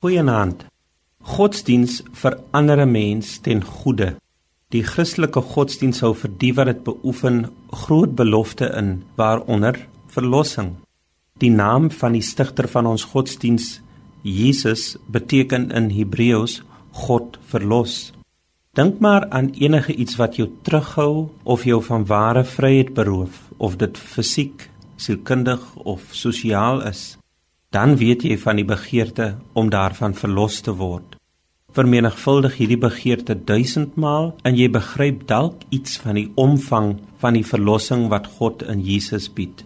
Goeienaand. Godsdiens verander 'n mens ten goeie. Die Christelike godsdiens hou vir die wat dit beoefen groot belofte in, waaronder verlossing. Die naam van die stigter van ons godsdiens, Jesus, beteken in Hebreëus God verlos. Dink maar aan enige iets wat jou terughou of jou van ware vryheid beroof, of dit fisiek, sielkundig of sosiaal is. Dan weet jy van die begeerte om daarvan verlos te word. Vermenigvuldig hierdie begeerte duisendmaal en jy begryp dalk iets van die omvang van die verlossing wat God in Jesus bied.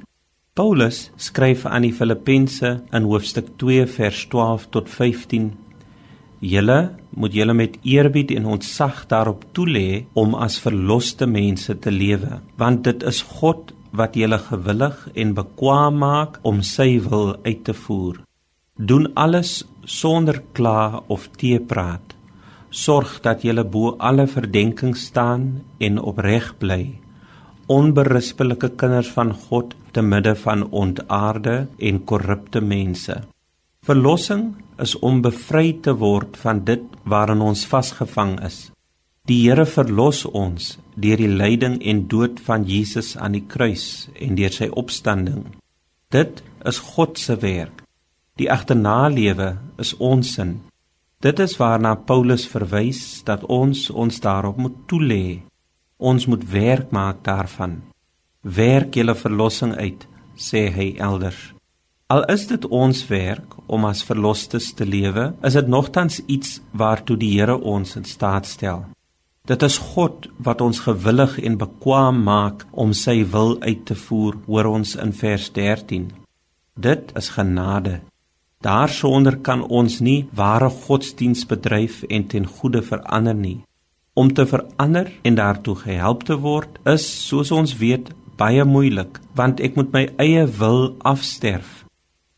Paulus skryf aan die Filippense in hoofstuk 2 vers 12 tot Julle moet julle met eerbied en ontzag daarop toelê om as verloste mense te lewe, want dit is God wat julle gewillig en bekwaam maak om sy wil uit te voer. Doen alles sonder kla of teepraat. Sorg dat julle bo alle verdenking staan en opreg bly. Onberispelike kinders van God te midde van ontaarde en korrupte mense. Verlossing is om bevry te word van dit waarin ons vasgevang is. Die Here verlos ons deur die lyding en dood van Jesus aan die kruis en deur sy opstanding. Dit is God se werk. Die agternalewe is ons sin. Dit is waarna Paulus verwys dat ons ons daarop moet toelê. Ons moet werk maak daarvan. Werk julle verlossing uit, sê hy elders. Al is dit ons werk om as verlosters te lewe, is dit nogtans iets waartoe die Here ons in staat stel. Dit is God wat ons gewillig en bekwaam maak om sy wil uit te voer, hoor ons in vers 13. Dit is genade. Daarsonder kan ons nie ware godsdiens bedryf en ten goeie verander nie. Om te verander en daartoe gehelp te word, is soos ons weet baie moeilik, want ek moet my eie wil afsterf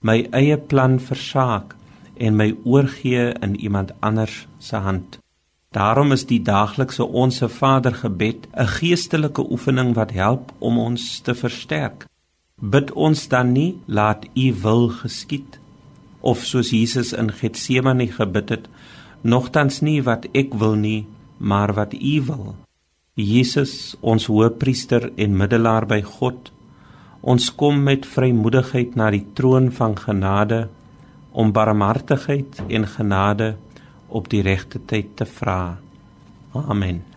my eie plan versaak en my oorgee in iemand anders se hand. Daarom is die daaglikse onsse Vader gebed 'n geestelike oefening wat help om ons te versterk. Bid ons dan nie laat U wil geskied of soos Jesus in Getsemane gebid het, nogtans nie wat ek wil nie, maar wat U wil. Jesus, ons hoëpriester en middelaar by God, Ons kom met vrymoedigheid na die troon van genade om barmhartigheid en genade op die regte tyd te vra. Amen.